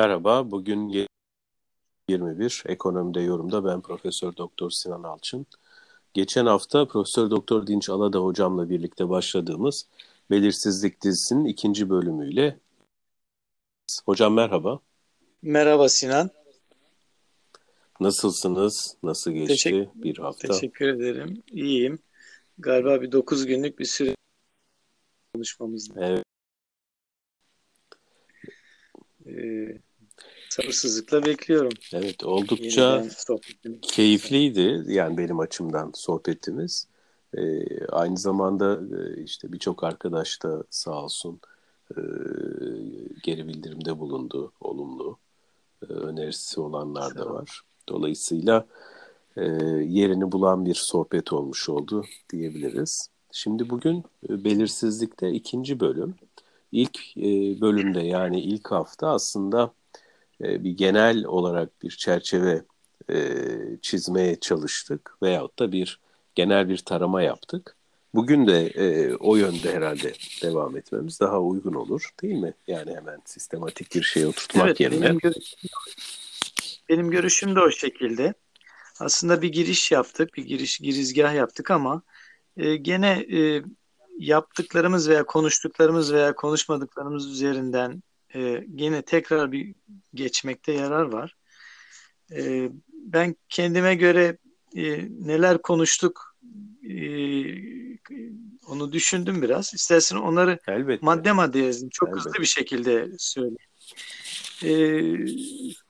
Merhaba, bugün 21 Ekonomide Yorum'da ben Profesör Doktor Sinan Alçın. Geçen hafta Profesör Doktor Dinç Alada hocamla birlikte başladığımız Belirsizlik dizisinin ikinci bölümüyle Hocam merhaba. Merhaba Sinan. Nasılsınız? Nasıl geçti Teşekkür, bir hafta? Teşekkür ederim. İyiyim. Galiba bir 9 günlük bir süre konuşmamız. Evet. Ee, sabırsızlıkla bekliyorum. Evet, oldukça keyifliydi yani benim açımdan sohbetimiz. Ee, aynı zamanda e, işte birçok arkadaş da sağ olsun e, geri bildirimde bulundu, olumlu e, önerisi olanlar da var. Dolayısıyla e, yerini bulan bir sohbet olmuş oldu diyebiliriz. Şimdi bugün e, belirsizlikte ikinci bölüm. İlk e, bölümde yani ilk hafta aslında e, bir genel olarak bir çerçeve e, çizmeye çalıştık veyahut da bir genel bir tarama yaptık. Bugün de e, o yönde herhalde devam etmemiz daha uygun olur değil mi? Yani hemen sistematik bir şey oturtmak evet, yerine. Benim görüşüm, benim görüşüm de o şekilde. Aslında bir giriş yaptık, bir giriş girizgah yaptık ama e, gene e, yaptıklarımız veya konuştuklarımız veya konuşmadıklarımız üzerinden e, gene tekrar bir geçmekte yarar var. E, ben kendime göre e, neler konuştuk e, onu düşündüm biraz. İstersen onları Elbette. madde madde yazayım. Çok Elbette. hızlı bir şekilde söyleyeyim. Ee,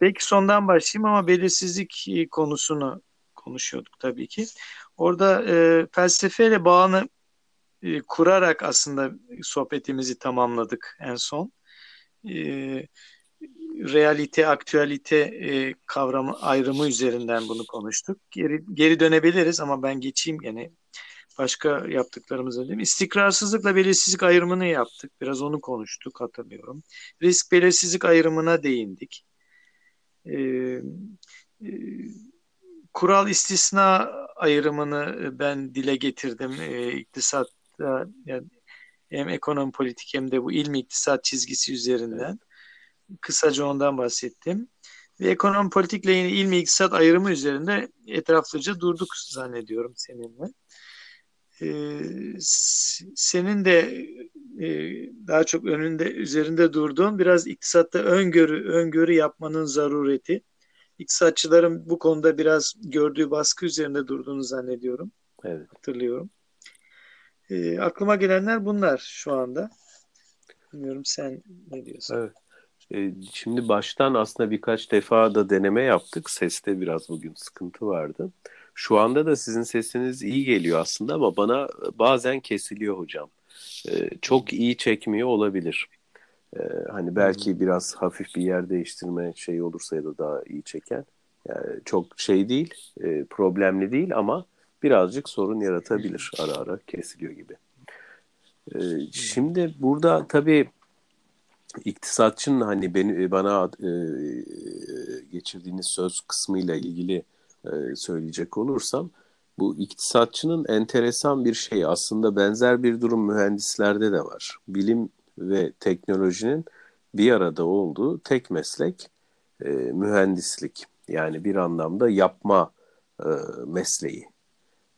belki sondan başlayayım ama belirsizlik konusunu konuşuyorduk tabii ki. Orada e, felsefeyle bağını e, kurarak aslında sohbetimizi tamamladık en son. E, realite, aktüelite e, kavramı ayrımı üzerinden bunu konuştuk. Geri, geri dönebiliriz ama ben geçeyim gene başka yaptıklarımızı diyeyim. İstikrarsızlıkla belirsizlik ayrımını yaptık. Biraz onu konuştuk hatırlıyorum. Risk belirsizlik ayrımına değindik. Ee, e, kural istisna ayrımını ben dile getirdim. Ee, iktisatta yani hem ekonomi politik hem de bu ilmi iktisat çizgisi üzerinden. Kısaca ondan bahsettim. Ve ekonomi politikle yine ilmi iktisat ayrımı üzerinde etraflıca durduk zannediyorum seninle e, senin de e, daha çok önünde üzerinde durduğun biraz iktisatta öngörü öngörü yapmanın zarureti. İktisatçıların bu konuda biraz gördüğü baskı üzerinde durduğunu zannediyorum. Evet. Hatırlıyorum. E, aklıma gelenler bunlar şu anda. Bilmiyorum sen ne diyorsun? Evet. E, şimdi baştan aslında birkaç defa da deneme yaptık. Seste biraz bugün sıkıntı vardı. Şu anda da sizin sesiniz iyi geliyor aslında ama bana bazen kesiliyor hocam. Ee, çok iyi çekmiyor olabilir. Ee, hani belki hmm. biraz hafif bir yer değiştirme şey olursa ya da daha iyi çeken. Yani çok şey değil, e, problemli değil ama birazcık sorun yaratabilir ara ara kesiliyor gibi. Ee, şimdi burada tabii iktisatçının hani beni bana e, geçirdiğiniz söz kısmıyla ilgili e, söyleyecek olursam bu iktisatçının enteresan bir şey aslında benzer bir durum mühendislerde de var. Bilim ve teknolojinin bir arada olduğu tek meslek e, mühendislik. Yani bir anlamda yapma mesleği.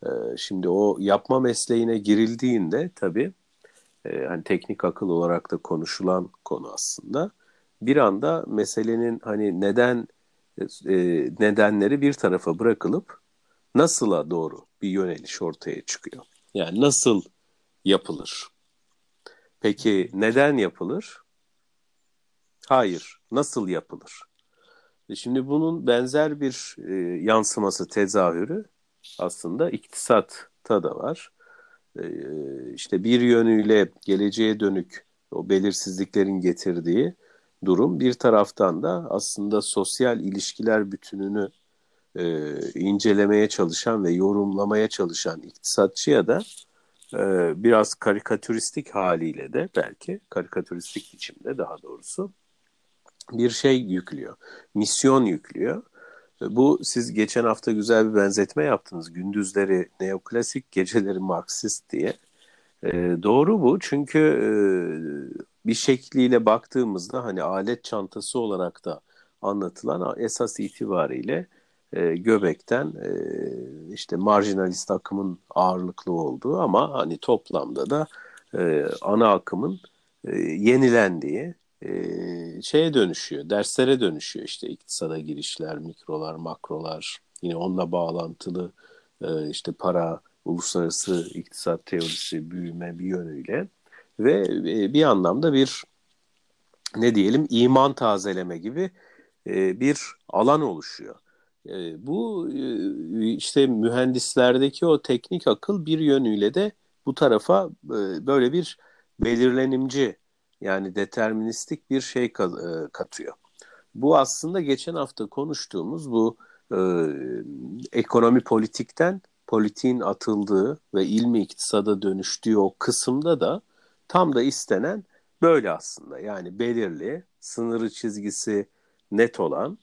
E, şimdi o yapma mesleğine girildiğinde tabii e, hani teknik akıl olarak da konuşulan konu aslında. Bir anda meselenin hani neden e, nedenleri bir tarafa bırakılıp nasıla doğru bir yöneliş ortaya çıkıyor. Yani nasıl yapılır? Peki neden yapılır? Hayır, nasıl yapılır? E, şimdi bunun benzer bir yansıması, tezahürü aslında iktisatta da var. E, işte bir yönüyle geleceğe dönük o belirsizliklerin getirdiği durum. Bir taraftan da aslında sosyal ilişkiler bütününü e, incelemeye çalışan ve yorumlamaya çalışan iktisatçıya da e, biraz karikatüristik haliyle de belki karikatüristik biçimde daha doğrusu bir şey yüklüyor. Misyon yüklüyor. Bu siz geçen hafta güzel bir benzetme yaptınız. Gündüzleri neoklasik, geceleri Marksist diye. E, doğru bu çünkü e, bir şekliyle baktığımızda hani alet çantası olarak da anlatılan esas itibariyle e, Göbek'ten e, işte marjinalist akımın ağırlıklı olduğu ama hani toplamda da e, ana akımın e, yenilendiği şeye dönüşüyor, derslere dönüşüyor işte iktisada girişler, mikrolar, makrolar, yine onunla bağlantılı işte para, uluslararası iktisat teorisi, büyüme bir yönüyle ve bir anlamda bir ne diyelim iman tazeleme gibi bir alan oluşuyor. Bu işte mühendislerdeki o teknik akıl bir yönüyle de bu tarafa böyle bir belirlenimci yani deterministik bir şey katıyor. Bu aslında geçen hafta konuştuğumuz bu e, ekonomi politikten politiğin atıldığı ve ilmi iktisada dönüştüğü o kısımda da tam da istenen böyle aslında. Yani belirli, sınırı çizgisi net olan,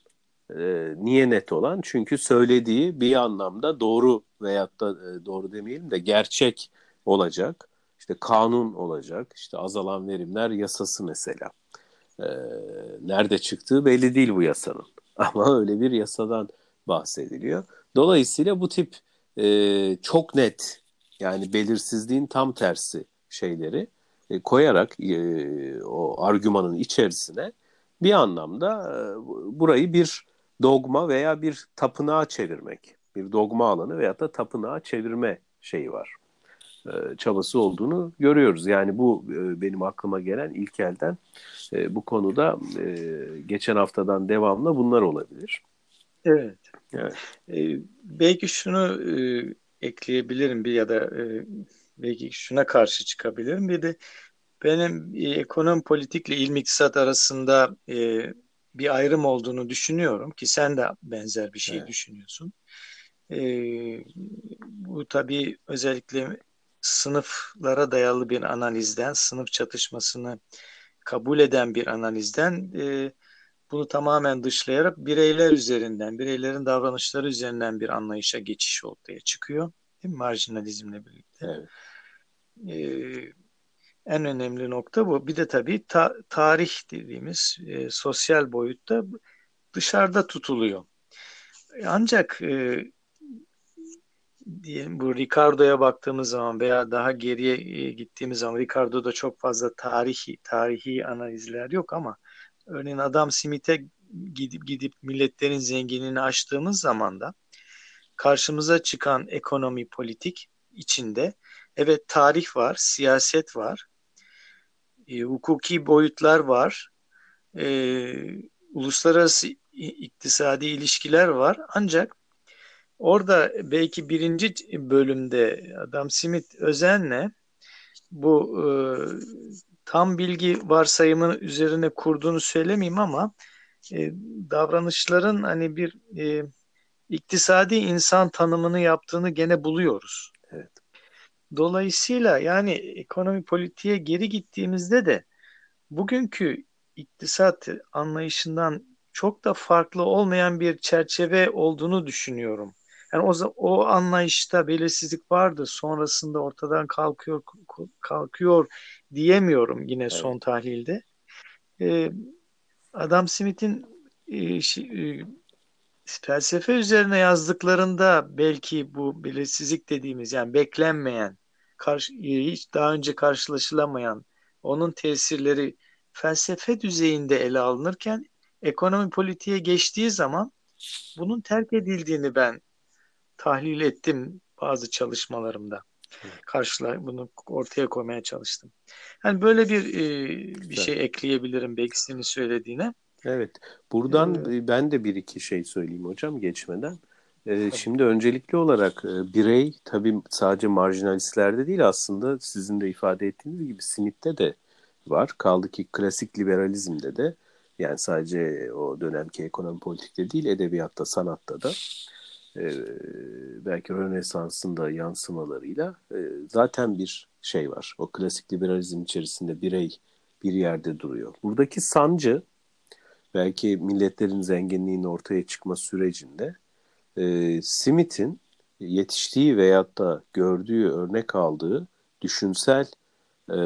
e, niye net olan? Çünkü söylediği bir anlamda doğru veyahut da e, doğru demeyelim de gerçek olacak. İşte kanun olacak, işte azalan verimler yasası mesela. E, nerede çıktığı belli değil bu yasanın. Ama öyle bir yasadan bahsediliyor. Dolayısıyla bu tip e, çok net yani belirsizliğin tam tersi şeyleri e, koyarak e, o argümanın içerisine bir anlamda e, burayı bir dogma veya bir tapınağa çevirmek, bir dogma alanı veya da tapınağa çevirme şeyi var. E, çabası olduğunu görüyoruz. Yani bu e, benim aklıma gelen ilk elden e, bu konuda geçen haftadan devamlı bunlar olabilir. Evet. evet. E, belki şunu e, ekleyebilirim bir ya da e, belki şuna karşı çıkabilirim. Bir de benim e, ekonomi politikle ilmi iktisat arasında e, bir ayrım olduğunu düşünüyorum ki sen de benzer bir şey evet. düşünüyorsun. E, bu tabii özellikle sınıflara dayalı bir analizden, sınıf çatışmasını kabul eden bir analizden e, bunu tamamen dışlayarak bireyler üzerinden, bireylerin davranışları üzerinden bir anlayışa geçiş ortaya çıkıyor. Değil mi? Marjinalizmle birlikte. Evet. Ee, en önemli nokta bu. Bir de tabii ta- tarih dediğimiz e, sosyal boyutta dışarıda tutuluyor. Ancak e, diyelim bu Ricardo'ya baktığımız zaman veya daha geriye e, gittiğimiz zaman Ricardo'da çok fazla tarihi tarihi analizler yok ama örneğin Adam Smith'e gidip gidip milletlerin zenginliğini açtığımız zaman da karşımıza çıkan ekonomi politik içinde evet tarih var, siyaset var, e, hukuki boyutlar var, e, uluslararası iktisadi ilişkiler var. Ancak orada belki birinci bölümde Adam Smith özenle bu e, tam bilgi varsayımı üzerine kurduğunu söylemeyeyim ama e, davranışların hani bir e, iktisadi insan tanımını yaptığını gene buluyoruz. Evet. Dolayısıyla yani ekonomi politiğe geri gittiğimizde de bugünkü iktisat anlayışından çok da farklı olmayan bir çerçeve olduğunu düşünüyorum. Yani o, o anlayışta belirsizlik vardı. Sonrasında ortadan kalkıyor kalkıyor diyemiyorum yine evet. son tahlilde. Ee, Adam Smith'in e, şey, e, felsefe üzerine yazdıklarında belki bu belirsizlik dediğimiz yani beklenmeyen, karşı, hiç daha önce karşılaşılamayan onun tesirleri felsefe düzeyinde ele alınırken ekonomi politiğe geçtiği zaman bunun terk edildiğini ben tahlil ettim bazı çalışmalarımda. Karşıla bunu ortaya koymaya çalıştım. Yani böyle bir e, bir şey ekleyebilirim belki senin söylediğine. Evet. Buradan ee, ben de bir iki şey söyleyeyim hocam geçmeden. Ee, şimdi öncelikli olarak e, birey tabii sadece marjinalistlerde değil aslında sizin de ifade ettiğiniz gibi Smith'te de var. Kaldı ki klasik liberalizmde de yani sadece o dönemki ekonomi politikte değil edebiyatta, sanatta da e, belki Rönesans'ın da yansımalarıyla e, zaten bir şey var. O klasik liberalizm içerisinde birey bir yerde duruyor. Buradaki sancı belki milletlerin zenginliğinin ortaya çıkma sürecinde e, Smith'in yetiştiği veyahut da gördüğü, örnek aldığı düşünsel e,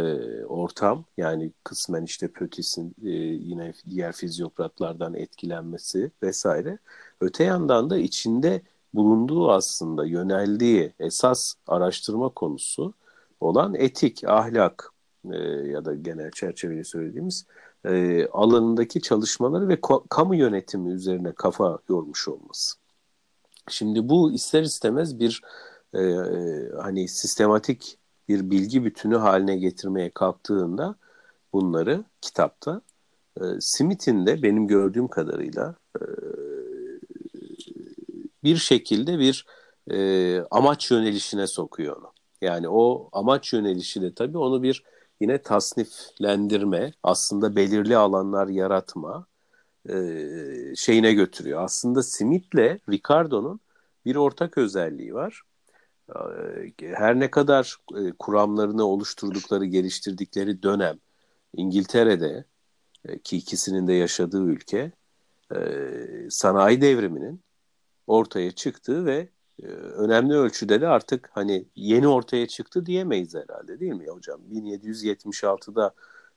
ortam yani kısmen işte Pötis'in e, yine diğer fizyokratlardan etkilenmesi vesaire. Öte yandan da içinde bulunduğu aslında yöneldiği esas araştırma konusu olan etik, ahlak e, ya da genel çerçeveyi söylediğimiz e, alanındaki çalışmaları ve kamu yönetimi üzerine kafa yormuş olması. Şimdi bu ister istemez bir e, hani sistematik bir bilgi bütünü haline getirmeye kalktığında bunları kitapta e, Smith'in de benim gördüğüm kadarıyla e, bir şekilde bir e, amaç yönelişine sokuyor onu. Yani o amaç yönelişi de tabii onu bir yine tasniflendirme, aslında belirli alanlar yaratma e, şeyine götürüyor. Aslında Smith'le Ricardo'nun bir ortak özelliği var. E, her ne kadar e, kuramlarını oluşturdukları, geliştirdikleri dönem İngiltere'de e, ki ikisinin de yaşadığı ülke sanayi devriminin ortaya çıktığı ve önemli ölçüde de artık hani yeni ortaya çıktı diyemeyiz herhalde değil mi hocam? 1776'da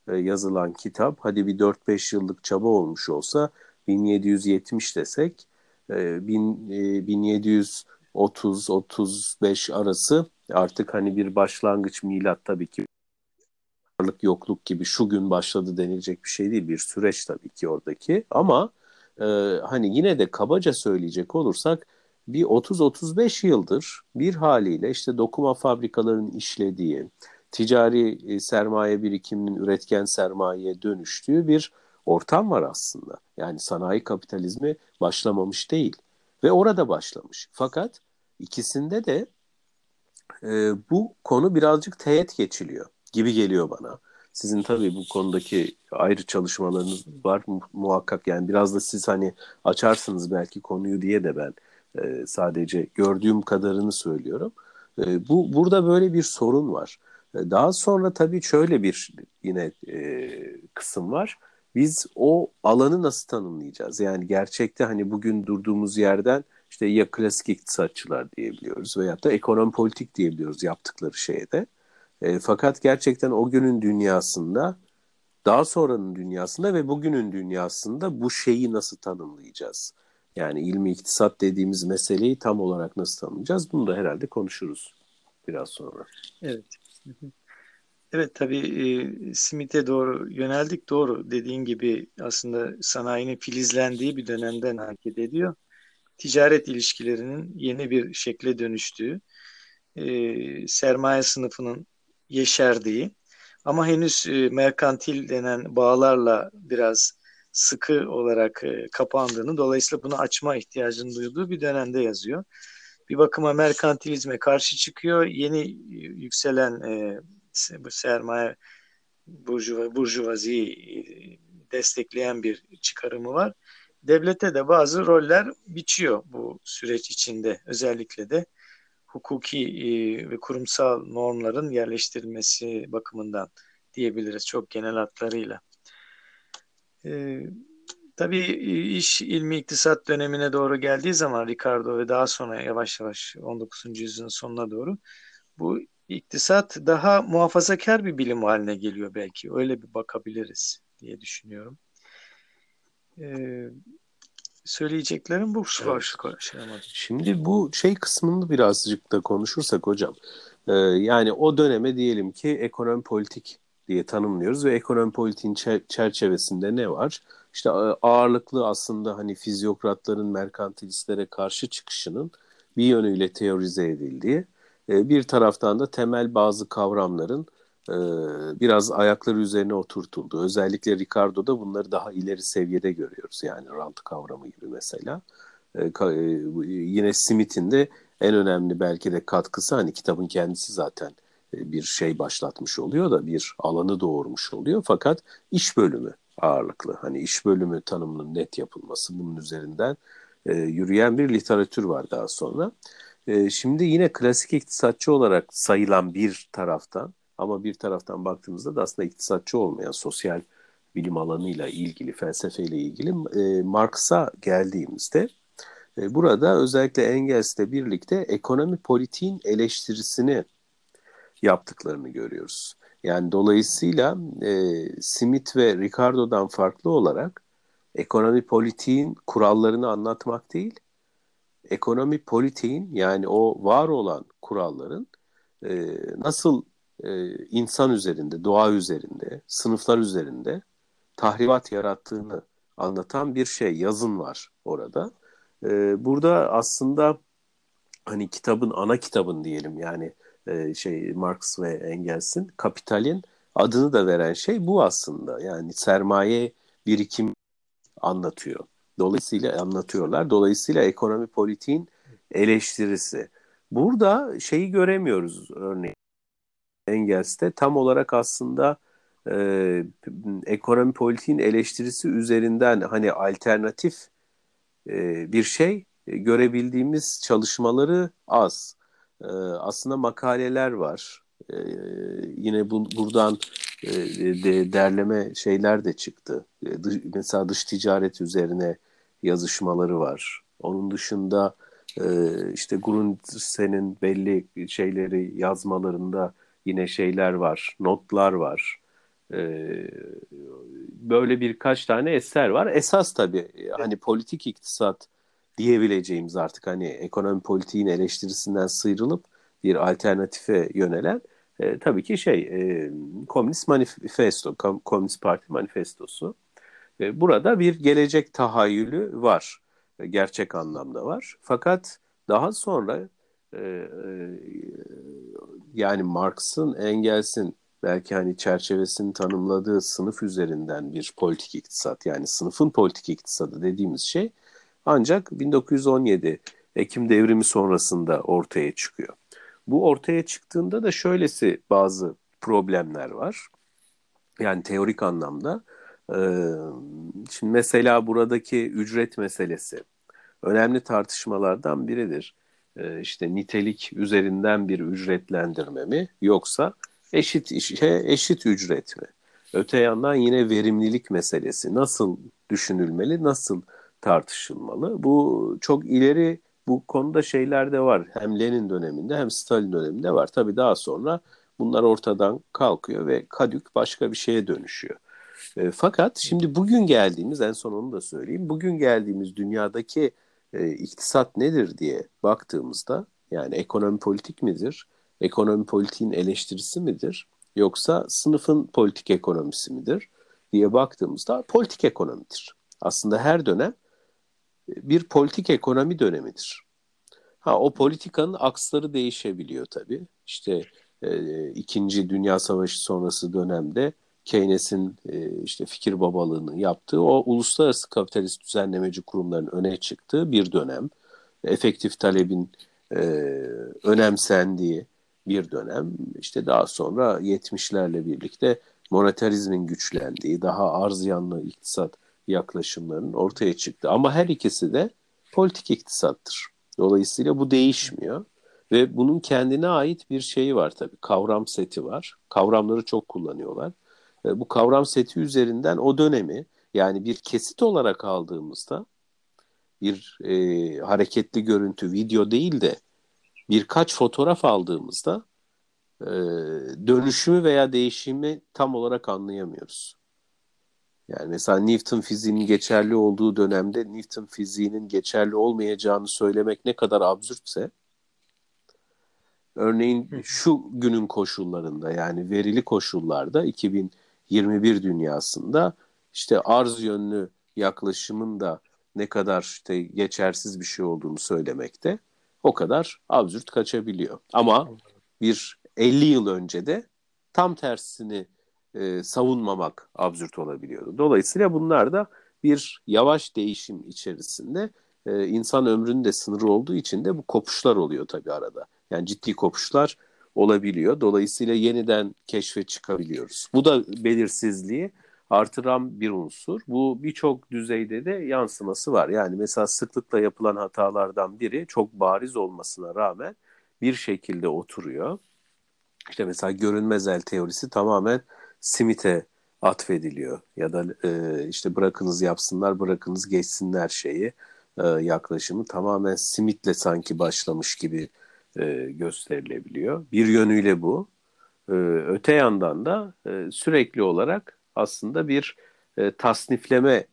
yazılan kitap hadi bir 4-5 yıllık çaba olmuş olsa 1770 desek 1700 30-35 arası artık hani bir başlangıç milat tabii ki varlık yokluk gibi şu gün başladı denilecek bir şey değil bir süreç tabii ki oradaki ama e, hani yine de kabaca söyleyecek olursak bir 30-35 yıldır bir haliyle işte dokuma fabrikalarının işlediği ticari e, sermaye birikiminin üretken sermayeye dönüştüğü bir ortam var aslında. Yani sanayi kapitalizmi başlamamış değil ve orada başlamış. Fakat İkisinde de e, bu konu birazcık teğet geçiliyor gibi geliyor bana. Sizin tabii bu konudaki ayrı çalışmalarınız var muhakkak yani biraz da siz hani açarsınız belki konuyu diye de ben e, sadece gördüğüm kadarını söylüyorum. E, bu burada böyle bir sorun var. E, daha sonra tabii şöyle bir yine e, kısım var. Biz o alanı nasıl tanımlayacağız? Yani gerçekte hani bugün durduğumuz yerden işte ya klasik iktisatçılar diyebiliyoruz veya da ekonomi politik diyebiliyoruz yaptıkları şeyde. E, fakat gerçekten o günün dünyasında, daha sonranın dünyasında ve bugünün dünyasında bu şeyi nasıl tanımlayacağız? Yani ilmi iktisat dediğimiz meseleyi tam olarak nasıl tanımlayacağız? Bunu da herhalde konuşuruz biraz sonra. Evet. Evet tabii e, Smith'e doğru yöneldik doğru dediğin gibi aslında sanayinin filizlendiği bir dönemden hareket ediyor ticaret ilişkilerinin yeni bir şekle dönüştüğü, e, sermaye sınıfının yeşerdiği ama henüz e, merkantil denen bağlarla biraz sıkı olarak e, kapandığını, dolayısıyla bunu açma ihtiyacını duyduğu bir dönemde yazıyor. Bir bakıma merkantilizme karşı çıkıyor. Yeni e, yükselen e, bu sermaye burjuva, burjuvaziyi e, destekleyen bir çıkarımı var devlete de bazı roller biçiyor bu süreç içinde. Özellikle de hukuki ve kurumsal normların yerleştirilmesi bakımından diyebiliriz çok genel hatlarıyla. E, tabii iş ilmi iktisat dönemine doğru geldiği zaman Ricardo ve daha sonra yavaş yavaş 19. yüzyılın sonuna doğru bu iktisat daha muhafazakar bir bilim haline geliyor belki. Öyle bir bakabiliriz diye düşünüyorum. Ee, söyleyeceklerim bu şu evet. şey Şimdi bu şey kısmını birazcık da konuşursak hocam. E, yani o döneme diyelim ki ekonomi politik diye tanımlıyoruz ve ekonomi politiğin çerçevesinde ne var? İşte ağırlıklı aslında hani fizyokratların merkantilistlere karşı çıkışının bir yönüyle teorize edildiği, e, bir taraftan da temel bazı kavramların e, biraz ayakları üzerine oturtuldu. Özellikle Ricardo'da bunları daha ileri seviyede görüyoruz. Yani rant kavramı gibi mesela. E, e, yine Smith'in de en önemli belki de katkısı hani kitabın kendisi zaten bir şey başlatmış oluyor da bir alanı doğurmuş oluyor. Fakat iş bölümü ağırlıklı. Hani iş bölümü tanımının net yapılması bunun üzerinden yürüyen bir literatür var daha sonra. şimdi yine klasik iktisatçı olarak sayılan bir taraftan ama bir taraftan baktığımızda da aslında iktisatçı olmayan sosyal bilim alanıyla ilgili, felsefeyle ilgili e, Marx'a geldiğimizde e, burada özellikle Engels'le birlikte ekonomi politiğin eleştirisini yaptıklarını görüyoruz. Yani dolayısıyla e, Smith ve Ricardo'dan farklı olarak ekonomi politiğin kurallarını anlatmak değil, ekonomi politiğin yani o var olan kuralların e, nasıl e, insan üzerinde, doğa üzerinde, sınıflar üzerinde tahribat yarattığını anlatan bir şey, yazın var orada. E, burada aslında hani kitabın ana kitabın diyelim yani e, şey Marx ve Engels'in kapitalin adını da veren şey bu aslında. Yani sermaye birikim anlatıyor. Dolayısıyla anlatıyorlar. Dolayısıyla ekonomi politiğin eleştirisi. Burada şeyi göremiyoruz örneğin Engels'te tam olarak aslında e, ekonomi politiğin eleştirisi üzerinden hani alternatif e, bir şey görebildiğimiz çalışmaları az. E, aslında makaleler var. E, yine bu, buradan e, de, derleme şeyler de çıktı. E, dış, mesela dış ticaret üzerine yazışmaları var. Onun dışında e, işte Grundsen'in belli şeyleri yazmalarında yine şeyler var, notlar var. E, böyle birkaç tane eser var. Esas tabii hani politik iktisat diyebileceğimiz artık hani ekonomi politiğin eleştirisinden sıyrılıp bir alternatife yönelen e, tabii ki şey e, Komünist Manifesto, Kom Komünist Parti Manifestosu. E, burada bir gelecek tahayyülü var. E, gerçek anlamda var. Fakat daha sonra e, e, yani Marx'ın, Engels'in belki hani çerçevesini tanımladığı sınıf üzerinden bir politik iktisat yani sınıfın politik iktisadı dediğimiz şey ancak 1917 Ekim devrimi sonrasında ortaya çıkıyor. Bu ortaya çıktığında da şöylesi bazı problemler var. Yani teorik anlamda. Şimdi mesela buradaki ücret meselesi önemli tartışmalardan biridir. İşte nitelik üzerinden bir ücretlendirme mi yoksa eşit işe eşit ücret mi? Öte yandan yine verimlilik meselesi nasıl düşünülmeli, nasıl tartışılmalı? Bu çok ileri bu konuda şeyler de var. Hem Lenin döneminde hem Stalin döneminde var. Tabii daha sonra bunlar ortadan kalkıyor ve kadük başka bir şeye dönüşüyor. E, fakat şimdi bugün geldiğimiz, en son onu da söyleyeyim. Bugün geldiğimiz dünyadaki e, iktisat nedir diye baktığımızda yani ekonomi politik midir? Ekonomi politiğin eleştirisi midir? Yoksa sınıfın politik ekonomisi midir? diye baktığımızda politik ekonomidir. Aslında her dönem bir politik ekonomi dönemidir. Ha o politikanın aksları değişebiliyor tabii. İşte e, İkinci Dünya Savaşı sonrası dönemde Keynes'in e, işte fikir babalığını yaptığı o uluslararası kapitalist düzenlemeci kurumların öne çıktığı bir dönem. Efektif talebin e, önemsendiği bir dönem. İşte daha sonra 70'lerle birlikte monetarizmin güçlendiği, daha arz yanlı iktisat yaklaşımlarının ortaya çıktı. Ama her ikisi de politik iktisattır. Dolayısıyla bu değişmiyor. Ve bunun kendine ait bir şeyi var tabii. Kavram seti var. Kavramları çok kullanıyorlar. E, bu kavram seti üzerinden o dönemi yani bir kesit olarak aldığımızda bir e, hareketli görüntü, video değil de birkaç fotoğraf aldığımızda e, dönüşümü veya değişimi tam olarak anlayamıyoruz. Yani mesela Newton fiziğinin geçerli olduğu dönemde Newton fiziğinin geçerli olmayacağını söylemek ne kadar absürtse örneğin şu günün koşullarında yani verili koşullarda 2021 dünyasında işte arz yönlü yaklaşımın da ne kadar işte geçersiz bir şey olduğunu söylemekte o kadar absürt kaçabiliyor. Ama bir 50 yıl önce de tam tersini e, savunmamak absürt olabiliyordu. Dolayısıyla bunlar da bir yavaş değişim içerisinde e, insan ömrünün de sınırı olduğu için de bu kopuşlar oluyor tabii arada. Yani ciddi kopuşlar olabiliyor. Dolayısıyla yeniden keşfe çıkabiliyoruz. Bu da belirsizliği artıran bir unsur. Bu birçok düzeyde de yansıması var. Yani mesela sıklıkla yapılan hatalardan biri çok bariz olmasına rağmen bir şekilde oturuyor. İşte mesela görünmez el teorisi tamamen Smith'e atfediliyor ya da e, işte bırakınız yapsınlar bırakınız geçsinler şeyi e, yaklaşımı tamamen Smith'le sanki başlamış gibi e, gösterilebiliyor. Bir yönüyle bu. E, öte yandan da e, sürekli olarak aslında bir e, tasnifleme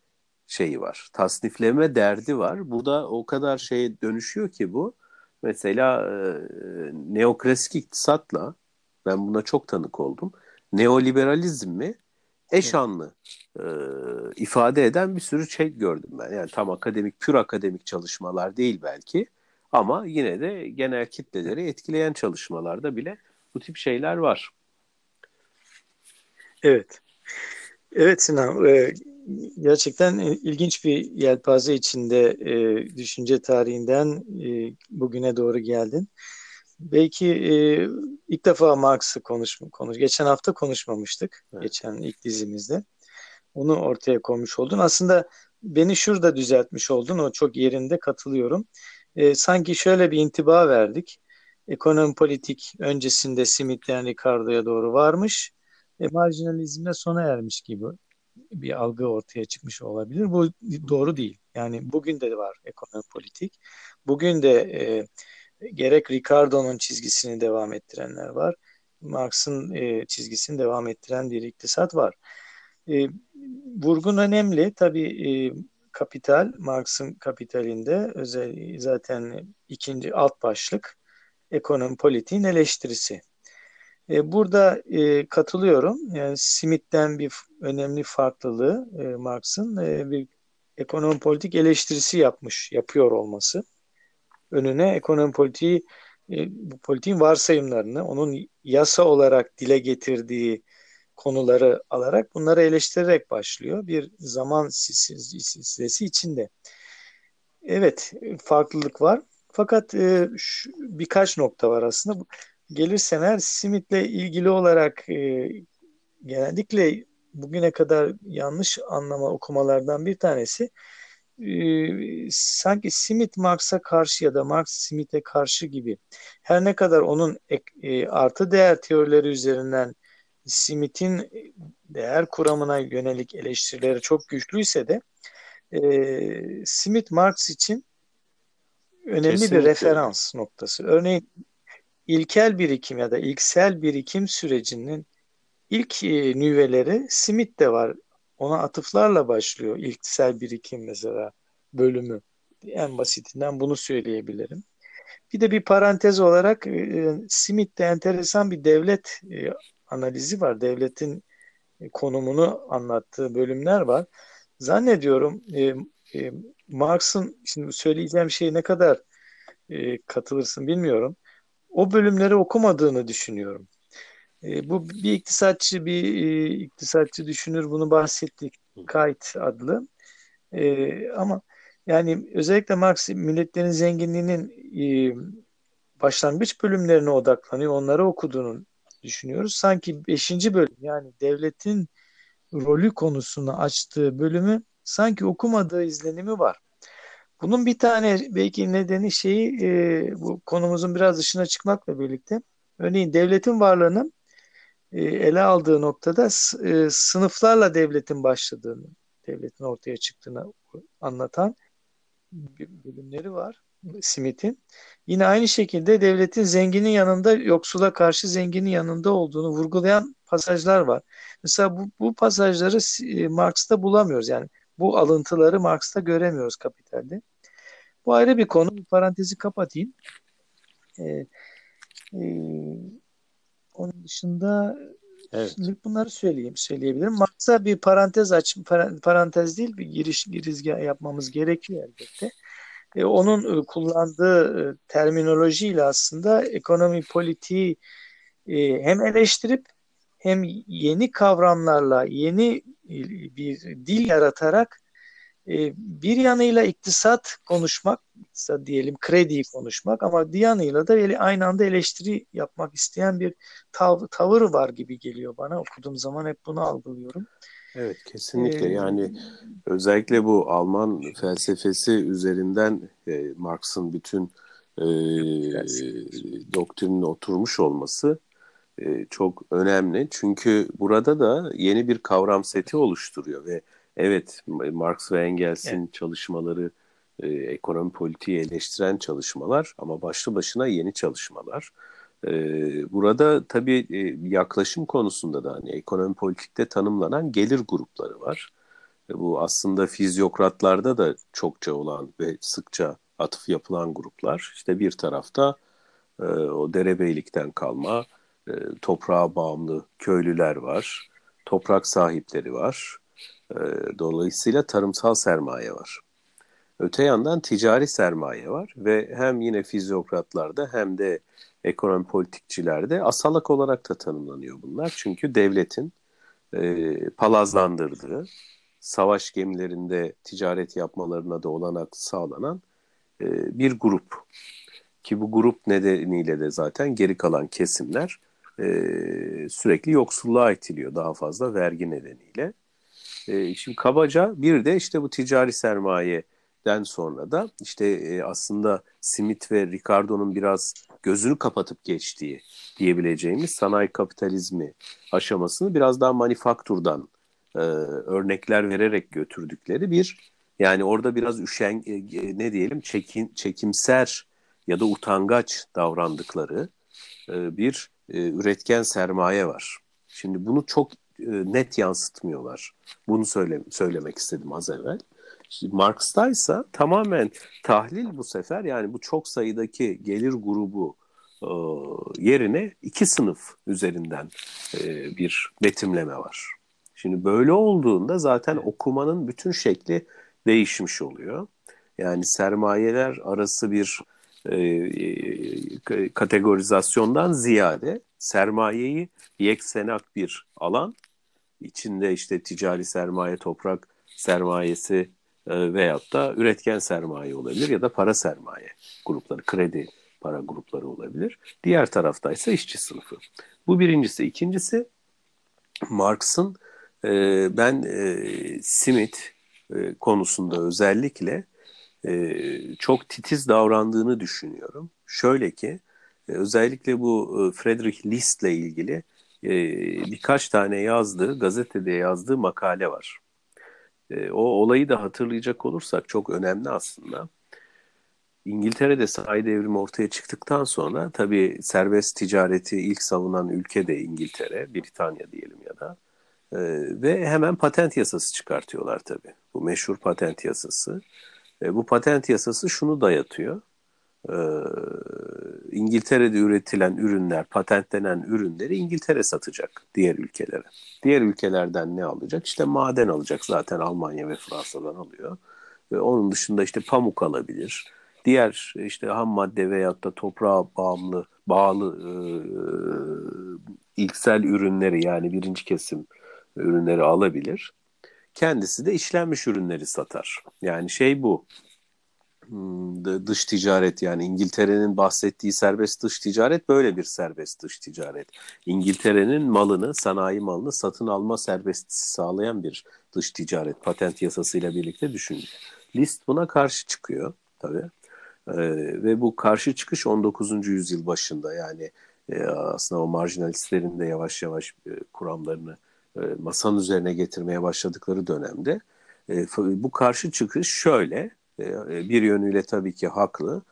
şeyi var. Tasnifleme derdi var. Bu da o kadar şeye dönüşüyor ki bu. Mesela e, neoklasik iktisatla ben buna çok tanık oldum. Neoliberalizmi eşanlı e, ifade eden bir sürü şey gördüm ben. Yani tam akademik, pür akademik çalışmalar değil belki ama yine de genel kitleleri etkileyen çalışmalarda bile bu tip şeyler var. Evet. Evet Sinan, e, gerçekten ilginç bir yelpaze içinde e, düşünce tarihinden e, bugüne doğru geldin. Belki e, ilk defa Marx'ı konuş, konuş. Geçen hafta konuşmamıştık. Evet. Geçen ilk dizimizde. Onu ortaya koymuş oldun. Aslında beni şurada düzeltmiş oldun. O çok yerinde katılıyorum. E, sanki şöyle bir intiba verdik. Ekonomi politik öncesinde Smith'ten Ricardo'ya doğru varmış. E, marjinalizmle sona ermiş gibi bir algı ortaya çıkmış olabilir. Bu doğru değil. Yani bugün de var ekonomi politik. Bugün de e, gerek Ricardo'nun çizgisini devam ettirenler var. Marx'ın e, çizgisini devam ettiren bir iktisat var. E, vurgun önemli. Tabii e, kapital, Marx'ın kapitalinde özel zaten ikinci alt başlık ekonomi politiğin eleştirisi. E, burada e, katılıyorum. Yani Smith'ten bir önemli farklılığı e, Marx'ın e, bir ekonomi politik eleştirisi yapmış, yapıyor olması önüne ekonomi politiği e, bu politiğin varsayımlarını, onun yasa olarak dile getirdiği konuları alarak bunları eleştirerek başlıyor. Bir zaman silsilesi içinde. Evet, farklılık var. Fakat e, şu, birkaç nokta var aslında. Gelirsen eğer Smith'le ilgili olarak e, genellikle bugüne kadar yanlış anlama okumalardan bir tanesi e, sanki Smith Marx'a karşı ya da Marx Smith'e karşı gibi her ne kadar onun e, artı değer teorileri üzerinden Smith'in değer kuramına yönelik eleştirileri çok güçlüyse de e, Smith Marx için önemli Kesinlikle. bir referans noktası. Örneğin ilkel birikim ya da ilksel birikim sürecinin ilk e, nüveleri Smith'te var ona atıflarla başlıyor ilksel birikim mesela bölümü. En basitinden bunu söyleyebilirim. Bir de bir parantez olarak e, Smith'te enteresan bir devlet e, analizi var. Devletin e, konumunu anlattığı bölümler var. Zannediyorum e, e, Marx'ın şimdi söyleyeceğim şey ne kadar e, katılırsın bilmiyorum. O bölümleri okumadığını düşünüyorum. E, bu bir iktisatçı bir e, iktisatçı düşünür bunu bahsettik. Kite adlı. E, ama yani özellikle Marx milletlerin zenginliğinin e, başlangıç bölümlerine odaklanıyor. Onları okuduğunu düşünüyoruz. Sanki 5. bölüm yani devletin rolü konusunu açtığı bölümü sanki okumadığı izlenimi var. Bunun bir tane belki nedeni şeyi e, bu konumuzun biraz dışına çıkmakla birlikte örneğin devletin varlığının e, ele aldığı noktada e, sınıflarla devletin başladığını, devletin ortaya çıktığını anlatan bölümleri var Smith'in. Yine aynı şekilde devletin zenginin yanında yoksula karşı zenginin yanında olduğunu vurgulayan pasajlar var. Mesela bu, bu pasajları e, Marx'ta bulamıyoruz. Yani bu alıntıları Marx'ta göremiyoruz Kapital'de. Bu ayrı bir konu. Bir parantezi kapatayım. Ee, e, onun dışında Evet. Bunları söyleyeyim, söyleyebilirim. Marx'a bir parantez aç, parantez değil bir giriş girizgah yapmamız gerekiyor elbette. E, onun e, kullandığı e, terminolojiyle aslında ekonomi politiği e, hem eleştirip hem yeni kavramlarla yeni e, bir dil yaratarak e, bir yanıyla iktisat konuşmak, diyelim krediyi konuşmak ama bir yanıyla da aynı anda eleştiri yapmak isteyen bir tav tavır var gibi geliyor bana. Okuduğum zaman hep bunu algılıyorum. Evet kesinlikle ee, yani özellikle bu Alman felsefesi üzerinden e, Marx'ın bütün e, doktrinin oturmuş olması e, çok önemli. Çünkü burada da yeni bir kavram seti oluşturuyor ve Evet, Marx ve Engels'in evet. çalışmaları e, ekonomi politiği eleştiren çalışmalar ama başlı başına yeni çalışmalar. Ee, burada tabii e, yaklaşım konusunda da hani ekonomi politikte tanımlanan gelir grupları var. E, bu aslında fizyokratlarda da çokça olan ve sıkça atıf yapılan gruplar. İşte bir tarafta e, o derebeylikten kalma toprağa bağımlı köylüler var, toprak sahipleri var. Dolayısıyla tarımsal sermaye var. Öte yandan ticari sermaye var ve hem yine fizyokratlarda hem de ekonomi politikçilerde asalak olarak da tanımlanıyor bunlar. Çünkü devletin e, palazlandırdığı, savaş gemilerinde ticaret yapmalarına da olanak sağlanan e, bir grup. Ki bu grup nedeniyle de zaten geri kalan kesimler e, sürekli yoksulluğa itiliyor daha fazla vergi nedeniyle. E, şimdi kabaca bir de işte bu ticari sermayeden sonra da işte e, aslında Smith ve Ricardo'nun biraz gözünü kapatıp geçtiği diyebileceğimiz sanayi kapitalizmi aşamasını biraz daha manifakturdan e, örnekler vererek götürdükleri bir yani orada biraz üşen e, e, ne diyelim çekin, çekimser ya da utangaç davrandıkları e, bir e, üretken sermaye var. Şimdi bunu çok e, net yansıtmıyorlar. Bunu söyle, söylemek istedim az evvel. Marx'ta ise tamamen tahlil bu sefer yani bu çok sayıdaki gelir grubu e, yerine iki sınıf üzerinden e, bir betimleme var. Şimdi böyle olduğunda zaten okumanın bütün şekli değişmiş oluyor. Yani sermayeler arası bir e, e, kategorizasyondan ziyade sermayeyi yeksenak bir alan içinde işte ticari sermaye, toprak sermayesi e, veyahut da üretken sermaye olabilir ya da para sermaye grupları, kredi para grupları olabilir. Diğer tarafta ise işçi sınıfı. Bu birincisi. İkincisi Marx'ın e, ben e, Smith e, konusunda özellikle e, çok titiz davrandığını düşünüyorum. Şöyle ki e, özellikle bu e, Friedrich List ile ilgili e, birkaç tane yazdığı, gazetede yazdığı makale var. E, o olayı da hatırlayacak olursak çok önemli aslında. İngiltere'de sanayi devrimi ortaya çıktıktan sonra tabii serbest ticareti ilk savunan ülke de İngiltere, Britanya diyelim ya da. E, ve hemen patent yasası çıkartıyorlar tabii. Bu meşhur patent yasası. E, bu patent yasası şunu dayatıyor. E, İngiltere'de üretilen ürünler, patentlenen ürünleri İngiltere satacak diğer ülkelere. Diğer ülkelerden ne alacak? İşte maden alacak zaten Almanya ve Fransa'dan alıyor. Ve onun dışında işte pamuk alabilir. Diğer işte ham madde veyahut da toprağa bağımlı, bağlı e, ilksel ürünleri yani birinci kesim ürünleri alabilir. Kendisi de işlenmiş ürünleri satar. Yani şey bu. Hmm, dış ticaret yani İngiltere'nin bahsettiği serbest dış ticaret böyle bir serbest dış ticaret. İngiltere'nin malını, sanayi malını satın alma serbestisi sağlayan bir dış ticaret patent yasasıyla birlikte düşünün. List buna karşı çıkıyor tabii. Ee, ve bu karşı çıkış 19. yüzyıl başında yani e, aslında o marjinalistlerin de yavaş yavaş e, kuramlarını e, masanın üzerine getirmeye başladıkları dönemde e, bu karşı çıkış şöyle bir yönüyle tabii ki haklı.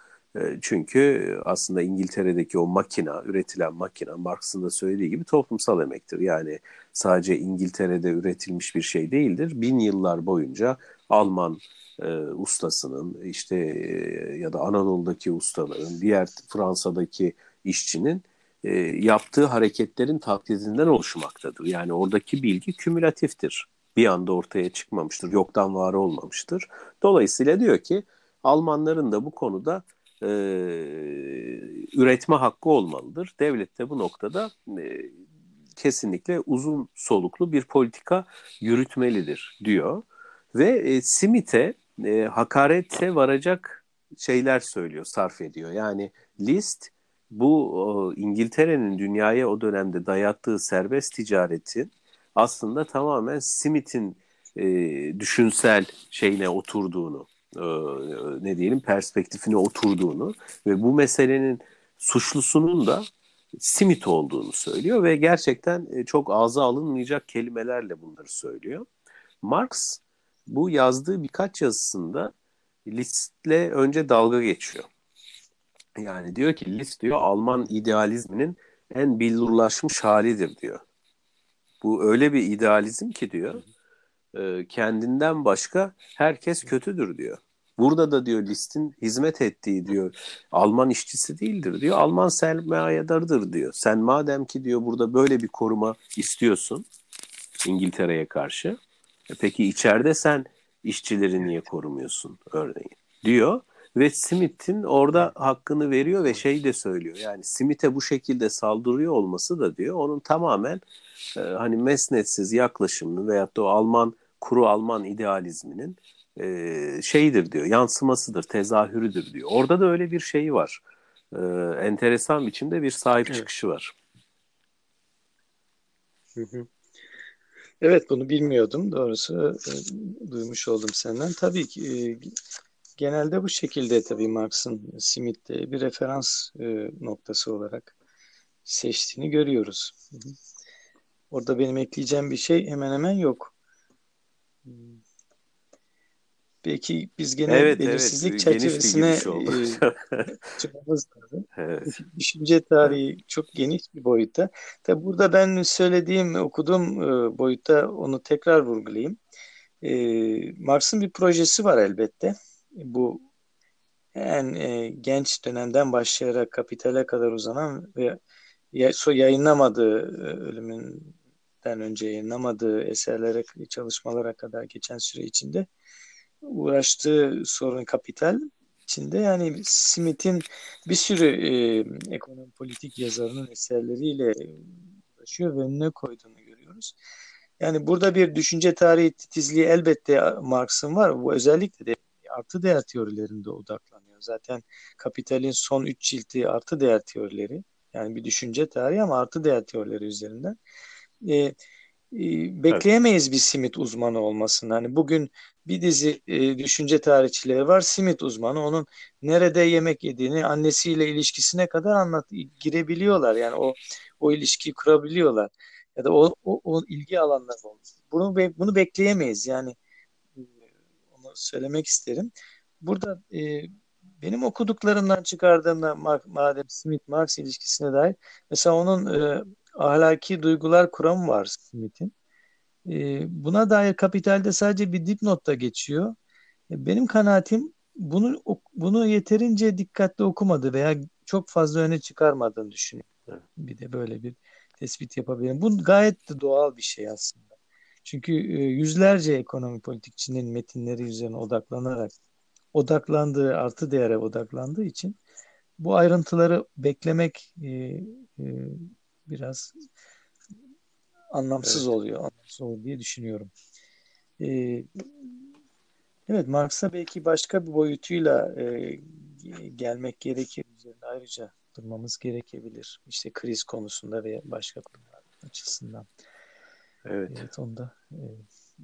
Çünkü aslında İngiltere'deki o makina, üretilen makina Marx'ın da söylediği gibi toplumsal emektir. Yani sadece İngiltere'de üretilmiş bir şey değildir. Bin yıllar boyunca Alman e, ustasının işte e, ya da Anadolu'daki ustaların, diğer Fransa'daki işçinin e, yaptığı hareketlerin taklidinden oluşmaktadır. Yani oradaki bilgi kümülatiftir. Bir anda ortaya çıkmamıştır, yoktan var olmamıştır. Dolayısıyla diyor ki Almanların da bu konuda e, üretme hakkı olmalıdır. Devlet de bu noktada e, kesinlikle uzun soluklu bir politika yürütmelidir diyor. Ve e, Smith'e e, hakarete varacak şeyler söylüyor, sarf ediyor. Yani List bu İngiltere'nin dünyaya o dönemde dayattığı serbest ticaretin aslında tamamen Smith'in e, düşünsel şeyine oturduğunu, e, ne diyelim perspektifine oturduğunu ve bu meselenin suçlusunun da Smith olduğunu söylüyor ve gerçekten e, çok ağza alınmayacak kelimelerle bunları söylüyor. Marx bu yazdığı birkaç yazısında List'le önce dalga geçiyor. Yani diyor ki List diyor Alman idealizminin en billurlaşmış halidir diyor. Bu öyle bir idealizm ki diyor e, kendinden başka herkes kötüdür diyor. Burada da diyor List'in hizmet ettiği diyor Alman işçisi değildir diyor. Alman sermayedarıdır diyor. Sen madem ki diyor burada böyle bir koruma istiyorsun İngiltere'ye karşı. E peki içeride sen işçileri niye korumuyorsun örneğin diyor. Ve Smith'in orada hakkını veriyor ve şey de söylüyor. Yani Smith'e bu şekilde saldırıyor olması da diyor onun tamamen e, hani mesnetsiz yaklaşımını veyahut da o Alman kuru Alman idealizminin e, şeyidir diyor, yansımasıdır, tezahürüdür diyor. Orada da öyle bir şey var. E, enteresan biçimde bir sahip evet. çıkışı var. Hı hı. Evet bunu bilmiyordum doğrusu e, duymuş oldum senden. Tabii ki e, genelde bu şekilde tabii Marx'ın Smith'te bir referans e, noktası olarak seçtiğini görüyoruz. Hı hı. Orada benim ekleyeceğim bir şey hemen hemen yok. Belki biz gene evet, belirsizlik evet. çerçevesine çıkmamız lazım. Evet. Düşünce tarihi çok geniş bir boyutta. Tabi burada ben söylediğim, okuduğum boyutta onu tekrar vurgulayayım. Marx'ın bir projesi var elbette. Bu en genç dönemden başlayarak kapitale kadar uzanan ve yayınlamadığı ölümünden önce yayınlamadığı eserlere, çalışmalara kadar geçen süre içinde uğraştığı sorun kapital içinde yani Smith'in bir sürü e, ekonomi politik yazarının eserleriyle uğraşıyor ve önüne koyduğunu görüyoruz. Yani burada bir düşünce tarihi titizliği elbette Marx'ın var. Bu özellikle de artı değer teorilerinde odaklanıyor. Zaten Kapital'in son üç cilti artı değer teorileri. Yani bir düşünce tarihi ama artı değer teorileri üzerinden. E, ee, bekleyemeyiz evet. bir simit uzmanı olmasını. Hani bugün bir dizi e, düşünce tarihçileri var. Simit uzmanı onun nerede yemek yediğini, annesiyle ilişkisine kadar anlat girebiliyorlar. Yani o o ilişkiyi kurabiliyorlar. Ya da o o, o ilgi alanları olmuş. Bunu bunu bekleyemeyiz. Yani e, söylemek isterim. Burada e, benim okuduklarımdan çıkardığımda madem Smith Marx ilişkisine dair mesela onun e, ahlaki duygular kuramı var Smith'in. E, buna dair kapitalde sadece bir dipnotta geçiyor. E, benim kanaatim bunu bunu yeterince dikkatli okumadı veya çok fazla öne çıkarmadığını düşünüyorum. Bir de böyle bir tespit yapabilirim. Bu gayet de doğal bir şey aslında. Çünkü e, yüzlerce ekonomi politikçinin metinleri üzerine odaklanarak odaklandığı artı değere odaklandığı için bu ayrıntıları beklemek e, e, biraz anlamsız evet. oluyor. Anlamsız olur diye düşünüyorum. Ee, evet Marx'a belki başka bir boyutuyla e, gelmek gerekir. Üzerinde ayrıca durmamız gerekebilir. İşte kriz konusunda ve başka konular açısından. Evet. Evet onu da e,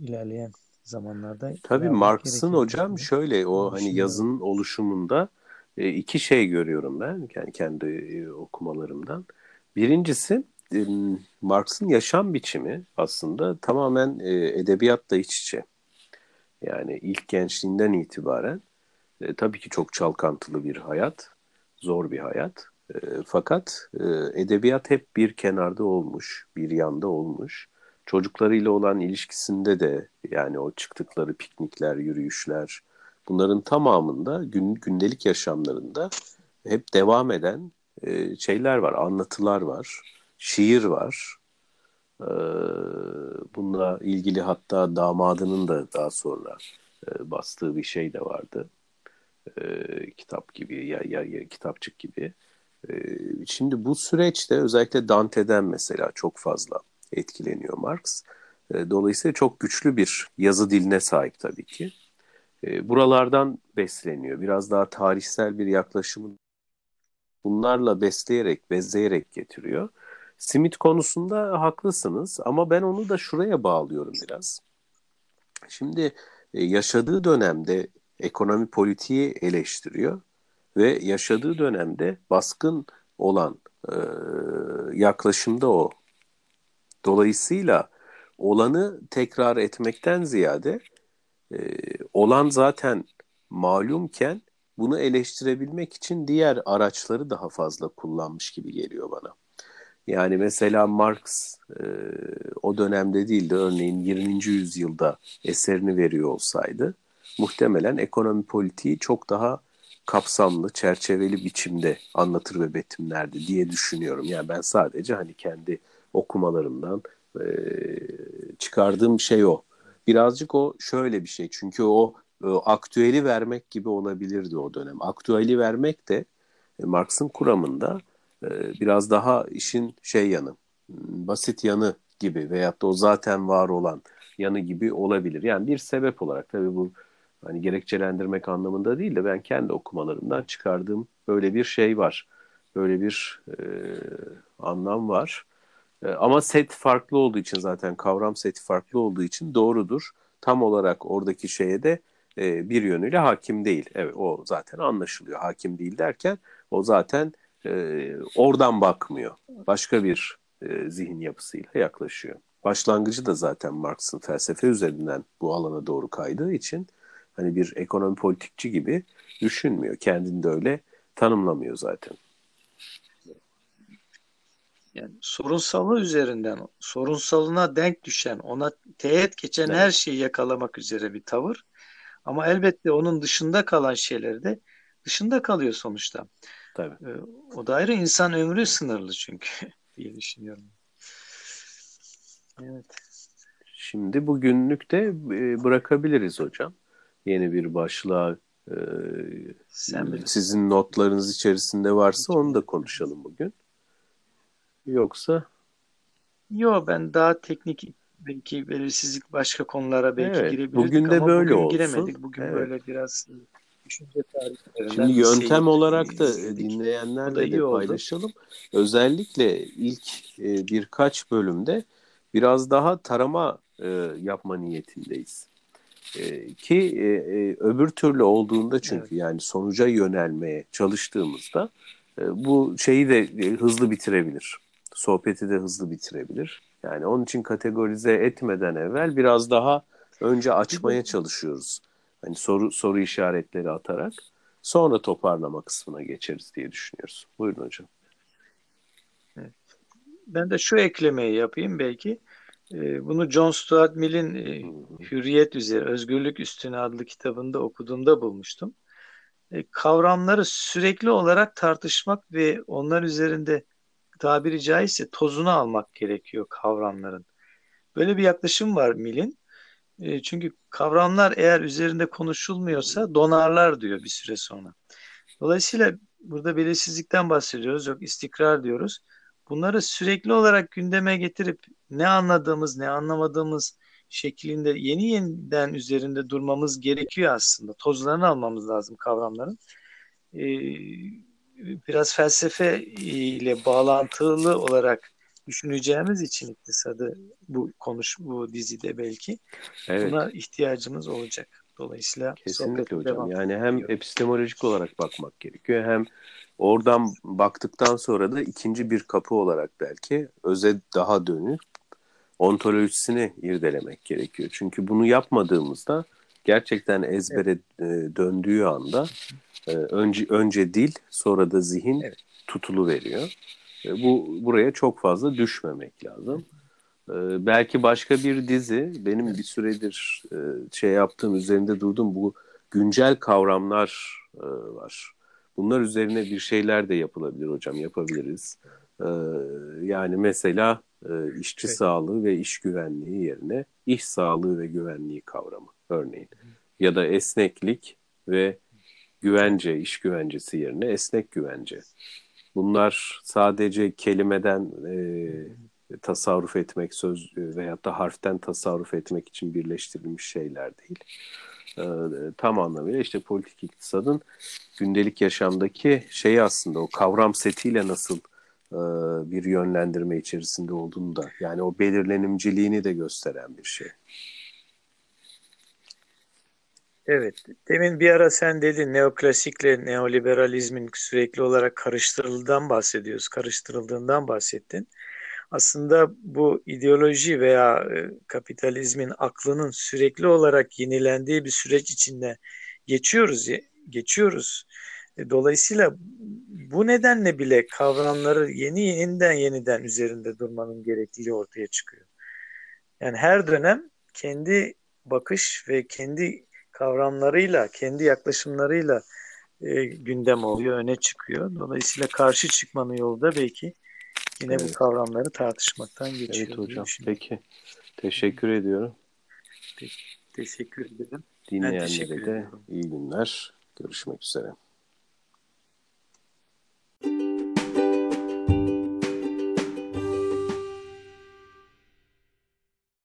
ilerleyen zamanlarda. Tabii Marx'ın hocam şöyle o hani yazının oluşumunda e, iki şey görüyorum ben yani kendi e, okumalarımdan. Birincisi Marx'ın yaşam biçimi aslında tamamen edebiyatla iç içe. Yani ilk gençliğinden itibaren e, tabii ki çok çalkantılı bir hayat, zor bir hayat. E, fakat e, edebiyat hep bir kenarda olmuş, bir yanda olmuş. Çocuklarıyla olan ilişkisinde de yani o çıktıkları piknikler, yürüyüşler bunların tamamında gün, gündelik yaşamlarında hep devam eden e, şeyler var, anlatılar var şiir var. Ee, bununla ilgili hatta damadının da daha sonra e, bastığı bir şey de vardı. Ee, kitap gibi ya, ya, ya kitapçık gibi. Ee, şimdi bu süreçte özellikle Dante'den mesela çok fazla etkileniyor Marx. dolayısıyla çok güçlü bir yazı diline sahip tabii ki. buralardan besleniyor. Biraz daha tarihsel bir yaklaşımı bunlarla besleyerek, bezleyerek getiriyor. Simit konusunda haklısınız ama ben onu da şuraya bağlıyorum biraz. Şimdi e, yaşadığı dönemde ekonomi politiği eleştiriyor ve yaşadığı dönemde baskın olan e, yaklaşımda o. Dolayısıyla olanı tekrar etmekten ziyade e, olan zaten malumken bunu eleştirebilmek için diğer araçları daha fazla kullanmış gibi geliyor bana. Yani mesela Marx e, o dönemde değil de örneğin 20. yüzyılda eserini veriyor olsaydı muhtemelen ekonomi politiği çok daha kapsamlı, çerçeveli biçimde anlatır ve betimlerdi diye düşünüyorum. Yani ben sadece hani kendi okumalarımdan e, çıkardığım şey o. Birazcık o şöyle bir şey. Çünkü o e, aktüeli vermek gibi olabilirdi o dönem. Aktüeli vermek de e, Marx'ın kuramında e, biraz daha işin şey yanı, basit yanı gibi veyahut da o zaten var olan yanı gibi olabilir. Yani bir sebep olarak tabii bu hani gerekçelendirmek anlamında değil de ben kendi okumalarımdan çıkardığım böyle bir şey var. Böyle bir e, anlam var. E, ama set farklı olduğu için zaten kavram seti farklı olduğu için doğrudur. Tam olarak oradaki şeye de e, bir yönüyle hakim değil. Evet o zaten anlaşılıyor. Hakim değil derken o zaten e, oradan bakmıyor. Başka bir e, zihin yapısıyla yaklaşıyor. Başlangıcı da zaten Marx'ın felsefe üzerinden bu alana doğru kaydığı için hani bir ekonomi politikçi gibi düşünmüyor. Kendini de öyle tanımlamıyor zaten. Yani sorunsalı üzerinden, sorunsalına denk düşen, ona teğet geçen evet. her şeyi yakalamak üzere bir tavır. Ama elbette onun dışında kalan şeyleri de dışında kalıyor sonuçta. Tabii. Ee, o da ayrı insan ömrü sınırlı çünkü diye düşünüyorum. Evet. Şimdi bugünlük de e, bırakabiliriz hocam. Yeni bir başlığa e, Sen sizin notlarınız içerisinde varsa onu da konuşalım bugün. Yoksa Yok ben daha teknik belki belirsizlik başka konulara belki evet, girebilirdik bugün de ama böyle bugün olsun. giremedik. Bugün evet. böyle biraz düşünce Şimdi yöntem olarak da dinleyenlerle de paylaşalım. Özellikle ilk e, birkaç bölümde biraz daha tarama e, yapma niyetindeyiz. E, ki e, e, öbür türlü olduğunda çünkü evet. yani sonuca yönelmeye çalıştığımızda e, bu şeyi de e, hızlı bitirebilir. Sohbeti de hızlı bitirebilir. Yani onun için kategorize etmeden evvel biraz daha önce açmaya çalışıyoruz. Hani soru soru işaretleri atarak sonra toparlama kısmına geçeriz diye düşünüyoruz. Buyurun hocam. Evet. Ben de şu eklemeyi yapayım belki. Ee, bunu John Stuart Mill'in e, Hürriyet üzeri, Özgürlük Üstüne adlı kitabında okuduğumda bulmuştum. E, kavramları sürekli olarak tartışmak ve onlar üzerinde tabiri caizse tozunu almak gerekiyor kavramların. Böyle bir yaklaşım var Mill'in. E, çünkü kavramlar eğer üzerinde konuşulmuyorsa donarlar diyor bir süre sonra. Dolayısıyla burada belirsizlikten bahsediyoruz. Yok istikrar diyoruz. Bunları sürekli olarak gündeme getirip ne anladığımız ne anlamadığımız şeklinde yeni yeniden üzerinde durmamız gerekiyor aslında. Tozlarını almamız lazım kavramların. Ee, biraz felsefe ile bağlantılı olarak düşüneceğimiz için iktisadı bu konuş bu dizide belki evet. buna ihtiyacımız olacak. Dolayısıyla kesinlikle hocam. Devam yani hem ediyor. epistemolojik olarak bakmak gerekiyor hem oradan baktıktan sonra da ikinci bir kapı olarak belki öze daha dönük ontolojisini irdelemek gerekiyor. Çünkü bunu yapmadığımızda gerçekten ezbere evet. döndüğü anda e, önce önce dil sonra da zihin evet. tutulu veriyor. E, bu buraya çok fazla düşmemek lazım. E, belki başka bir dizi benim bir süredir şey yaptığım üzerinde durdum bu güncel kavramlar var. Bunlar üzerine bir şeyler de yapılabilir hocam yapabiliriz. Yani mesela işçi evet. sağlığı ve iş güvenliği yerine iş sağlığı ve güvenliği kavramı örneğin. Ya da esneklik ve güvence, iş güvencesi yerine esnek güvence. Bunlar sadece kelimeden e, tasarruf etmek, söz veyahut da harften tasarruf etmek için birleştirilmiş şeyler değil. E, tam anlamıyla işte politik iktisadın gündelik yaşamdaki şeyi aslında o kavram setiyle nasıl e, bir yönlendirme içerisinde olduğunu da yani o belirlenimciliğini de gösteren bir şey. Evet, demin bir ara sen dedin neoklasikle neoliberalizmin sürekli olarak karıştırıldığından bahsediyoruz, karıştırıldığından bahsettin. Aslında bu ideoloji veya e, kapitalizmin aklının sürekli olarak yenilendiği bir süreç içinde geçiyoruz geçiyoruz. E, dolayısıyla bu nedenle bile kavramları yeni yeniden yeniden üzerinde durmanın gerekliliği ortaya çıkıyor. Yani her dönem kendi bakış ve kendi kavramlarıyla, kendi yaklaşımlarıyla e, gündem oluyor, öne çıkıyor. Dolayısıyla karşı çıkmanın yolu da belki yine evet. bu kavramları tartışmaktan geçiyor. Evet hocam. Peki. Teşekkür ediyorum. Peki. Teşekkür ederim. Dinleyenlere de iyi günler. Görüşmek üzere. Müzik